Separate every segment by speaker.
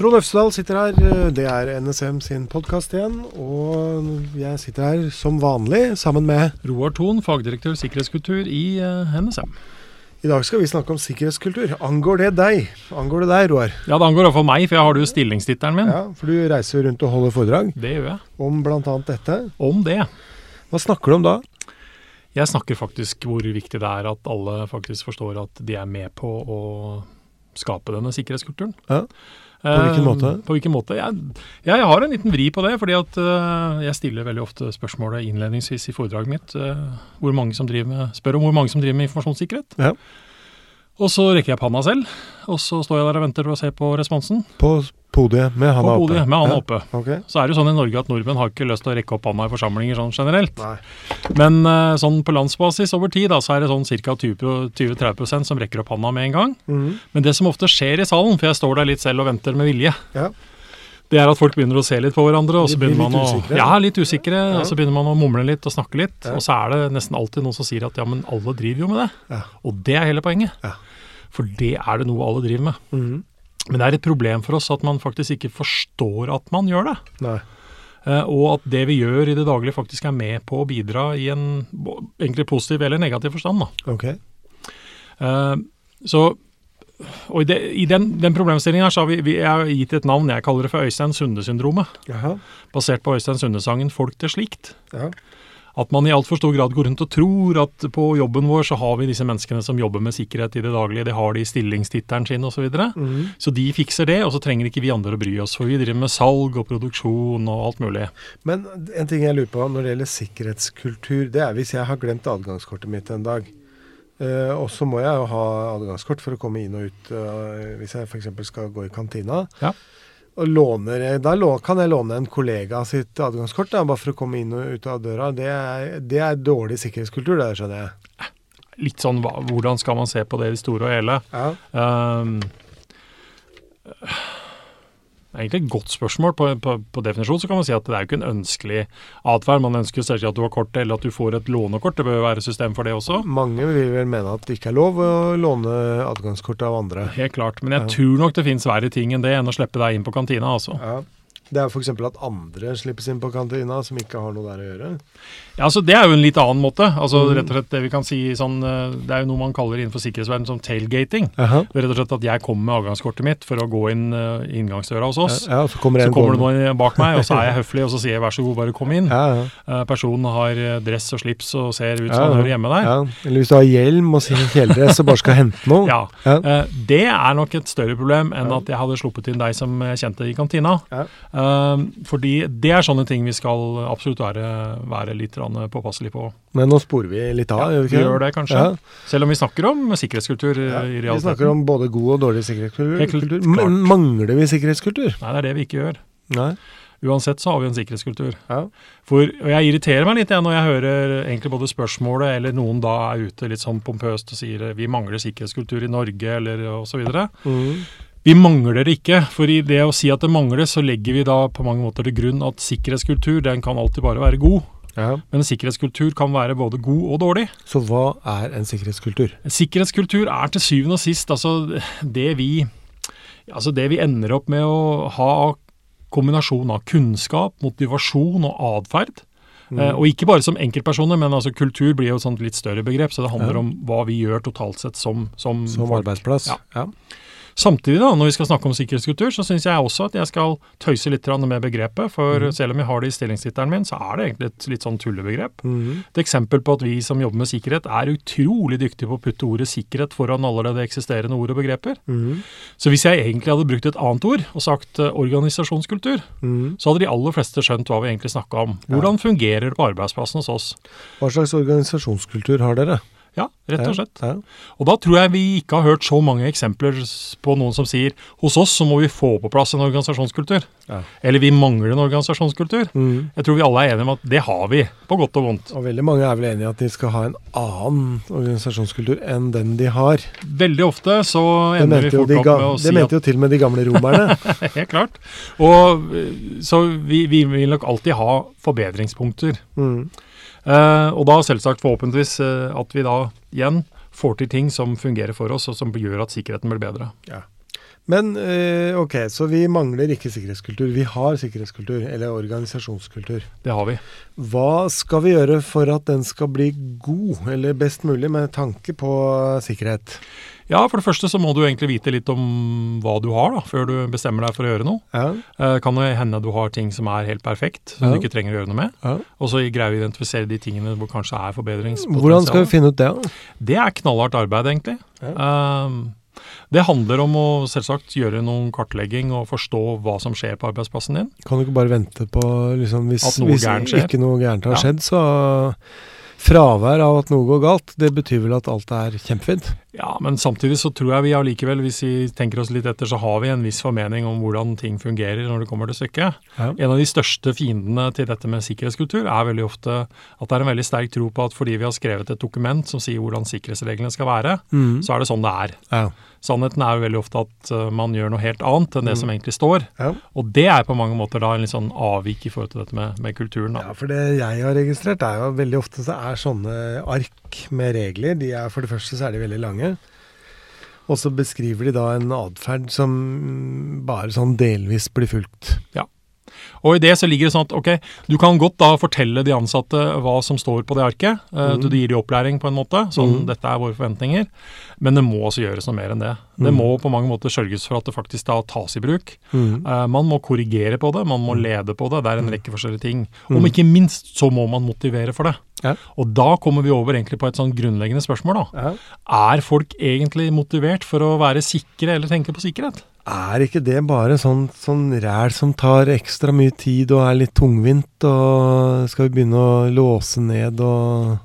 Speaker 1: Trond Øfsedal sitter her. Det er NSM sin podkast igjen. Og jeg sitter her som vanlig sammen med
Speaker 2: Roar Thon, fagdirektør sikkerhetskultur i eh, NSM.
Speaker 1: I dag skal vi snakke om sikkerhetskultur. Angår det deg? Angår det deg, Roar?
Speaker 2: Ja, det angår iallfall meg, for jeg har jo stillingstittelen min.
Speaker 1: Ja, For du reiser rundt og holder foredrag
Speaker 2: Det gjør jeg.
Speaker 1: om bl.a. dette.
Speaker 2: Om det.
Speaker 1: Hva snakker du om da?
Speaker 2: Jeg snakker faktisk hvor viktig det er at alle faktisk forstår at de er med på å skape denne sikkerhetskulturen.
Speaker 1: Ja. På hvilken måte?
Speaker 2: Eh, På hvilken måte? Jeg, jeg har en liten vri på det, fordi at eh, jeg stiller veldig ofte spørsmålet innledningsvis i foredraget mitt eh, hvor mange som driver med, spør om hvor mange som driver med informasjonssikkerhet.
Speaker 1: Ja.
Speaker 2: Og så rekker jeg opp handa selv, og så står jeg der og venter på å se på responsen.
Speaker 1: På podiet med
Speaker 2: På
Speaker 1: handa oppe?
Speaker 2: podiet med handa
Speaker 1: Ja,
Speaker 2: oppe.
Speaker 1: Okay.
Speaker 2: Så er det jo sånn i Norge at nordmenn har ikke lyst til å rekke opp handa i forsamlinger sånn generelt.
Speaker 1: Nei.
Speaker 2: Men eh, sånn på landsbasis over tid da, så er det sånn ca. 20-30% som rekker opp handa med en gang.
Speaker 1: Mhm.
Speaker 2: Men det som ofte skjer i salen, for jeg står der litt selv og venter med vilje,
Speaker 1: Ja.
Speaker 2: det er at folk begynner å se litt på hverandre, og så begynner man å
Speaker 1: usikre.
Speaker 2: Ja, litt usikre.
Speaker 1: Ja.
Speaker 2: Og så begynner man å mumle litt og snakke litt.
Speaker 1: Ja.
Speaker 2: Og så er det nesten alltid noen som sier at ja, men alle driver jo med det.
Speaker 1: Ja.
Speaker 2: Og det er hele poenget. For det er det noe alle driver med.
Speaker 1: Mm.
Speaker 2: Men det er et problem for oss at man faktisk ikke forstår at man gjør det.
Speaker 1: Nei.
Speaker 2: Eh, og at det vi gjør i det daglige faktisk er med på å bidra i en egentlig positiv eller negativ forstand. Da.
Speaker 1: Ok.
Speaker 2: Eh, så, og i, det, i den, den problemstillingen her så har vi, vi har gitt et navn jeg kaller det for Øystein Sunde-syndromet.
Speaker 1: Jaha.
Speaker 2: Basert på Øystein Sunde-sangen 'Folk til slikt'.
Speaker 1: Ja.
Speaker 2: At man i altfor stor grad går rundt og tror at på jobben vår så har vi disse menneskene som jobber med sikkerhet i det daglige, de har det i stillingstittelen sin osv. Så, videre.
Speaker 1: Mhm.
Speaker 2: så de fikser det, og så trenger ikke vi andre å bry oss, for vi driver med salg og produksjon og alt mulig.
Speaker 1: Men en ting jeg lurer på når det gjelder sikkerhetskultur, det er hvis jeg har glemt adgangskortet mitt en dag. Uh, og så må jeg jo ha adgangskort for å komme inn og ut uh, hvis jeg f.eks. skal gå i kantina.
Speaker 2: Ja.
Speaker 1: Og låner, jeg- da kan jeg låne en kollega sitt adgangskort da, bare for å komme inn og ut av døra. Det er, det er dårlig sikkerhetskultur, det skjønner jeg.
Speaker 2: Litt sånn hvordan skal man se på det i det store og hele?
Speaker 1: Ja.
Speaker 2: Um, egentlig et godt spørsmål. På, på, på definisjon så kan man si at det er jo ikke en ønskelig atferd. Man ønsker selvsagt at du har kort, eller at du får et lånekort. Det bør jo være system for det også.
Speaker 1: Mange vil vel mene at det ikke er lov å låne adgangskort av andre.
Speaker 2: Helt klart. Men jeg
Speaker 1: Ja.
Speaker 2: tror nok det finnes verre ting enn det enn å slippe deg inn på kantina, altså.
Speaker 1: Ja. Det er f.eks. at andre slippes inn på kantina som ikke har noe der å gjøre.
Speaker 2: Ja, altså Det er jo en litt annen måte. Altså
Speaker 1: Mm.
Speaker 2: rett og slett Det vi kan si sånn eh, Det er jo noe man kaller innenfor sikkerhetsverden som tailgating. Uh er Rett og slett at jeg kommer med avgangskortet mitt for å gå inn uh, inngangsdøra hos oss.
Speaker 1: Ja, så kommer
Speaker 2: Så kommer det noen bak meg, og så er jeg høflig, og så sier jeg vær så god, bare kom inn.
Speaker 1: Ja, ja.
Speaker 2: Eh, Personen har dress og slips og ser ut som han
Speaker 1: ja.
Speaker 2: hører hjemme der.
Speaker 1: Ja, eller hvis du har hjelm og kjeledress og bare skal hente noe.
Speaker 2: Ja.
Speaker 1: Ja.
Speaker 2: Det er nok et større problem enn
Speaker 1: Ja.
Speaker 2: at jeg hadde sluppet inn deg som jeg kjente i kantina.
Speaker 1: Ja.
Speaker 2: Eh, Fordi det er sånne ting vi skal absolutt være, være litt påpasselige på.
Speaker 1: Men nå sporer vi litt av, gjør vi
Speaker 2: vi
Speaker 1: ikke
Speaker 2: gjør det kanskje.
Speaker 1: Ja.
Speaker 2: Selv om vi snakker om sikkerhetskultur
Speaker 1: Ja.
Speaker 2: i
Speaker 1: Vi snakker om både god og dårlig sikkerhetskultur. Men mangler vi sikkerhetskultur?
Speaker 2: Nei, det er det vi ikke gjør.
Speaker 1: Nei.
Speaker 2: Uansett så har vi en sikkerhetskultur.
Speaker 1: Ja.
Speaker 2: For, og jeg irriterer meg litt jeg, når jeg hører egentlig både spørsmålet eller noen da er ute litt sånn pompøst og sier vi mangler sikkerhetskultur i Norge eller osv.
Speaker 1: Mm.
Speaker 2: Vi mangler det ikke. For i det å si at det mangler, så legger vi da på mange måter til grunn at sikkerhetskultur den kan alltid bare være god.
Speaker 1: ja.
Speaker 2: Men sikkerhetskultur kan være både god og dårlig.
Speaker 1: Så hva er en sikkerhetskultur?
Speaker 2: Sikkerhetskultur er til syvende og sist altså det vi Altså det vi ender opp med å ha kombinasjon av kunnskap, motivasjon og atferd.
Speaker 1: Mm.
Speaker 2: Eh, og ikke bare som enkeltpersoner, men altså kultur blir jo et sånt litt større begrep. Så det handler
Speaker 1: Ja.
Speaker 2: om hva vi gjør totalt sett som, som,
Speaker 1: Som arbeidsplass?
Speaker 2: Ja.
Speaker 1: ja.
Speaker 2: Samtidig, da, når vi skal snakke om sikkerhetskultur, så syns jeg også at jeg skal tøyse litt med begrepet. For
Speaker 1: mm.
Speaker 2: selv om jeg har det i stillingstittelen min, så er det egentlig et litt sånn tullebegrep.
Speaker 1: Mm.
Speaker 2: Et eksempel på at vi som jobber med sikkerhet, er utrolig dyktige på å putte ordet sikkerhet foran allerede eksisterende ord og begreper.
Speaker 1: Mm.
Speaker 2: Så hvis jeg egentlig hadde brukt et annet ord og sagt eh, organisasjonskultur,
Speaker 1: Mhm.
Speaker 2: så hadde de aller fleste skjønt hva vi egentlig snakka om. Hvordan fungerer det på arbeidsplassen hos oss?
Speaker 1: Hva slags organisasjonskultur har dere?
Speaker 2: Ja, rett og slett.
Speaker 1: Ja.
Speaker 2: Og da tror jeg vi ikke har hørt så mange eksempler på noen som sier hos oss så må vi få på plass en organisasjonskultur.
Speaker 1: Ja.
Speaker 2: Eller vi mangler en organisasjonskultur.
Speaker 1: Mm.
Speaker 2: Jeg tror vi alle er enige om at det har vi, på godt og vondt.
Speaker 1: Og veldig mange er vel enige i at de skal ha en annen organisasjonskultur enn den de har.
Speaker 2: Veldig ofte så ender vi fort opp med å
Speaker 1: det mente jo til og med de gamle romerne.
Speaker 2: Helt klart. Og eh, Så vi, vi vil nok alltid ha forbedringspunkter.
Speaker 1: Mhm.
Speaker 2: Eh, og da selvsagt forhåpentligvis eh, at vi da igjen får til ting som fungerer for oss, og som gjør at sikkerheten blir bedre.
Speaker 1: Men eh, ok, så vi mangler ikke sikkerhetskultur. Vi har sikkerhetskultur, eller organisasjonskultur.
Speaker 2: Det har vi.
Speaker 1: Hva skal vi gjøre for at den skal bli god, eller best mulig, med tanke på sikkerhet?
Speaker 2: Ja, for det første så må du egentlig vite litt om hva du har, da, før du bestemmer deg for å gjøre noe.
Speaker 1: Ja,
Speaker 2: Eh, kan det hende du har ting som er helt perfekt, som
Speaker 1: Ja.
Speaker 2: du ikke trenger å gjøre noe med.
Speaker 1: ja.
Speaker 2: Og så greier vi å identifisere de tingene hvor kanskje er forbedringspotensial.
Speaker 1: Hvordan skal vi finne ut det? da?
Speaker 2: Det er knallhardt arbeid, egentlig. Um, det handler om å selvsagt gjøre noen kartlegging og forstå hva som skjer på arbeidsplassen din.
Speaker 1: Kan du ikke bare vente på liksom, Hvis, hvis ikke noe gærent har
Speaker 2: Ja.
Speaker 1: skjedd, så Fravær av at noe går galt, det betyr vel at alt er kjempefint?
Speaker 2: Ja, men samtidig så tror jeg vi allikevel, hvis vi tenker oss litt etter, så har vi en viss formening om hvordan ting fungerer når det kommer til stykket.
Speaker 1: Ja.
Speaker 2: En av de største fiendene til dette med sikkerhetskultur er veldig ofte at det er en veldig sterk tro på at fordi vi har skrevet et dokument som sier hvordan sikkerhetsreglene skal være,
Speaker 1: Mm.
Speaker 2: så er det sånn det er.
Speaker 1: Ja.
Speaker 2: Sannheten er jo veldig ofte at uh, man gjør noe helt annet enn det som egentlig står.
Speaker 1: Ja.
Speaker 2: Og det er på mange måter da en litt sånn avvik i forhold til dette med, med kulturen. Da.
Speaker 1: ja, for det jeg har registrert, er jo veldig ofte så er sånne ark med regler de er, For det første så er de veldig lange. Og så beskriver de da en atferd som bare sånn delvis blir fulgt.
Speaker 2: Og i det så ligger det sånn at ok, du kan godt da fortelle de ansatte hva som står på det arket. eh,
Speaker 1: Mm.
Speaker 2: Du gir de opplæring på en måte. Sånn
Speaker 1: Mm.
Speaker 2: dette er våre forventninger. Men det må også gjøres noe mer enn det. Det
Speaker 1: Mm.
Speaker 2: må på mange måter sørges for at det faktisk da tas i bruk.
Speaker 1: Mm.
Speaker 2: Eh, man må korrigere på det, man må
Speaker 1: Mm.
Speaker 2: lede på det. Det er en rekke forskjellige ting.
Speaker 1: Mm.
Speaker 2: Om ikke minst så må man motivere for det.
Speaker 1: Ja.
Speaker 2: Og da kommer vi over egentlig på et sånn grunnleggende spørsmål, da.
Speaker 1: Ja.
Speaker 2: Er folk egentlig motivert for å være sikre eller tenke på sikkerhet?
Speaker 1: Er ikke det bare sånn, sånn ræl som tar ekstra mye tid og er litt tungvint, og skal vi begynne å låse ned og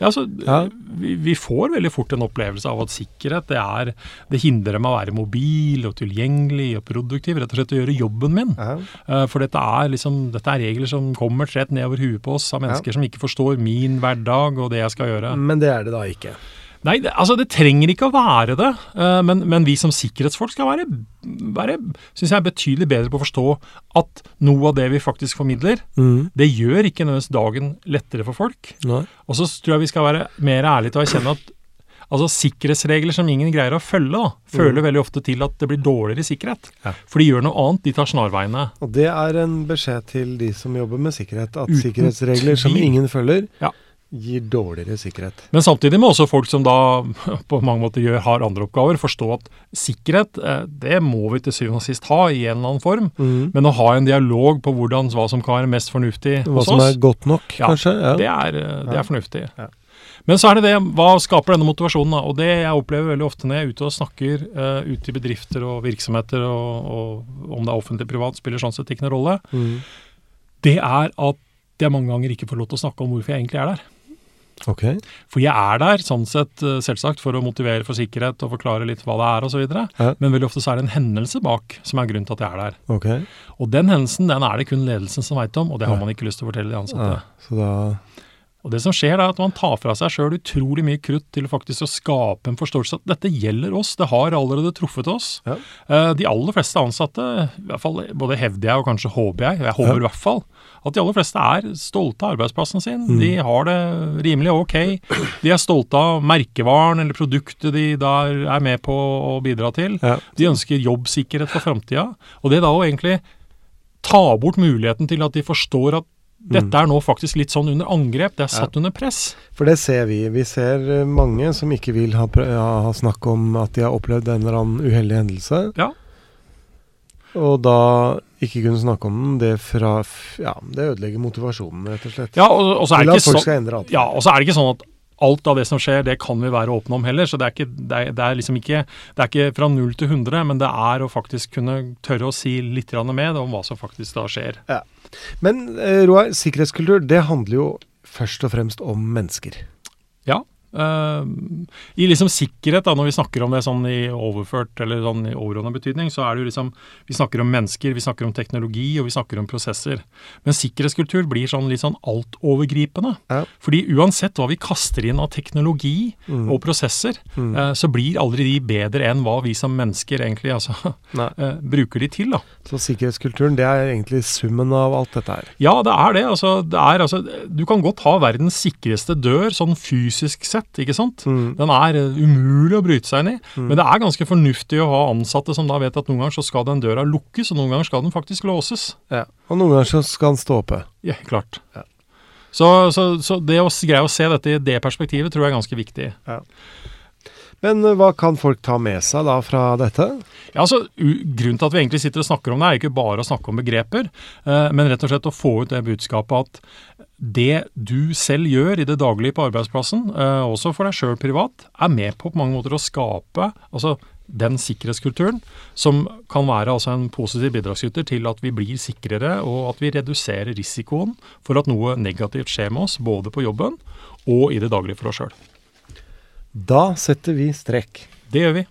Speaker 2: Ja, altså,
Speaker 1: Ja.
Speaker 2: Vi, vi får veldig fort en opplevelse av at sikkerhet det, er, det hindrer meg å være mobil og tilgjengelig og produktiv. Rett og slett å gjøre jobben min.
Speaker 1: ja.
Speaker 2: Eh, For dette er, liksom, dette er regler som kommer rett nedover huet på oss av mennesker som ikke forstår min hverdag og det jeg skal gjøre.
Speaker 1: Men det er det da ikke.
Speaker 2: Nei, det, altså det trenger ikke å være det, eh, men, men vi som sikkerhetsfolk skal være, være synes jeg, betydelig bedre på å forstå at noe av det vi faktisk formidler,
Speaker 1: Mm.
Speaker 2: det gjør ikke nødvendigvis dagen lettere for folk.
Speaker 1: Nei.
Speaker 2: Og så tror jeg vi skal være mer ærlige til å erkjenne at altså, sikkerhetsregler som ingen greier å følge, da, fører veldig ofte til at det blir dårligere sikkerhet.
Speaker 1: Ja.
Speaker 2: For de gjør noe annet, de tar snarveiene.
Speaker 1: Og det er en beskjed til de som jobber med sikkerhet, at
Speaker 2: Uten
Speaker 1: sikkerhetsregler som ingen følger,
Speaker 2: Ja.
Speaker 1: Gir dårligere sikkerhet.
Speaker 2: Men samtidig må også folk som da på mange måter gjør, har andre oppgaver, forstå at sikkerhet, eh, det må vi til syvende og sist ha i en eller annen form.
Speaker 1: Mm.
Speaker 2: Men å ha en dialog på hvordan, hva som kan være mest fornuftig
Speaker 1: Hva
Speaker 2: hos
Speaker 1: som er godt nok,
Speaker 2: Ja,
Speaker 1: kanskje. Ja.
Speaker 2: det, er, eh, det er fornuftig.
Speaker 1: Ja.
Speaker 2: Men så er det det, hva skaper denne motivasjonen? da? Og det jeg opplever veldig ofte når jeg er ute og snakker uh, ute i bedrifter og virksomheter, og, og om det er offentlig privat, spiller sånn sett ikke noen rolle,
Speaker 1: Mm.
Speaker 2: det er at jeg mange ganger ikke får lov til å snakke om hvorfor jeg egentlig er der.
Speaker 1: Ok.
Speaker 2: For jeg er der sånn sett eh, selvsagt for å motivere for sikkerhet og forklare litt hva det er osv.
Speaker 1: Ja.
Speaker 2: Men veldig ofte så er det en hendelse bak som er grunnen til at jeg er der.
Speaker 1: Okay.
Speaker 2: Og den hendelsen den er det kun ledelsen som veit om, og det har man ikke lyst til å fortelle de ansatte.
Speaker 1: Ja, så da
Speaker 2: Og det som skjer er at man tar fra seg sjøl utrolig mye krutt til faktisk å skape en forståelse at dette gjelder oss, det har allerede truffet oss.
Speaker 1: Ja.
Speaker 2: Eh, De aller fleste ansatte, i hvert fall både hevder jeg og kanskje håper jeg, jeg håper
Speaker 1: Ja.
Speaker 2: i hvert fall, at de aller fleste er stolte av arbeidsplassen sin.
Speaker 1: Mm.
Speaker 2: De har det rimelig ok. De er stolte av merkevaren eller produktet de der er med på å bidra til.
Speaker 1: Ja.
Speaker 2: De ønsker jobbsikkerhet for framtida. Og det da å egentlig ta bort muligheten til at de forstår at dette er nå faktisk litt sånn under angrep, det er satt under press.
Speaker 1: For det ser vi. Vi ser eh, mange som ikke vil ha, ha, ha snakk om at de har opplevd en eller annen uheldig hendelse.
Speaker 2: Ja.
Speaker 1: Og da ikke kunne snakke om den, det fra Ja, det ødelegger motivasjonen, rett og slett.
Speaker 2: Ja, og, og så er det ikke sånn. Ja, og så er det ikke sånn at alt av det som skjer, det kan vi være åpne om heller. Så det er, ikke, det er, det er liksom ikke Det er ikke fra null til 100, men det er å faktisk kunne tørre å si litt mer om hva som faktisk da skjer.
Speaker 1: Men eh, Roar, sikkerhetskultur, det handler jo først og fremst om mennesker.
Speaker 2: Ja. Eh, I liksom sikkerhet, da, når vi snakker om det sånn i overført eller sånn i overordna betydning, så er det jo liksom Vi snakker om mennesker, vi snakker om teknologi, og vi snakker om prosesser. Men sikkerhetskultur blir sånn litt sånn altovergripende.
Speaker 1: Ja.
Speaker 2: Fordi uansett hva vi kaster inn av teknologi
Speaker 1: Mm.
Speaker 2: og prosesser,
Speaker 1: Mm.
Speaker 2: eh, så blir aldri de bedre enn hva vi som mennesker egentlig altså, eh, bruker de til. da.
Speaker 1: Så sikkerhetskulturen, det er egentlig summen av alt dette her.
Speaker 2: Ja, det er det. Altså, det er, altså, du kan godt ha verdens sikreste dør sånn fysisk sett, tett, ikke sant.
Speaker 1: Mm.
Speaker 2: Den er eh, umulig å bryte seg inn i. Men det er ganske fornuftig å ha ansatte som da vet at noen ganger så skal den døra lukkes, og noen ganger skal den faktisk låses.
Speaker 1: Ja. Og noen ganger så skal den stå oppe.
Speaker 2: Ja, klart.
Speaker 1: Ja.
Speaker 2: Så, så, så det å greie å se dette i det perspektivet tror jeg er ganske viktig.
Speaker 1: Men eh, hva kan folk ta med seg da fra dette?
Speaker 2: Ja, altså, Grunnen til at vi egentlig sitter og snakker om det, er ikke bare å snakke om begreper, eh, men rett og slett å få ut det budskapet at det du selv gjør i det daglige på arbeidsplassen, eh, også for deg sjøl privat, er med på på mange måter å skape altså, den sikkerhetskulturen som kan være altså, en positiv bidragsyter til at vi blir sikrere, og at vi reduserer risikoen for at noe negativt skjer med oss, både på jobben og i det daglige for oss sjøl.
Speaker 1: Da setter vi strekk.
Speaker 2: Det gjør vi.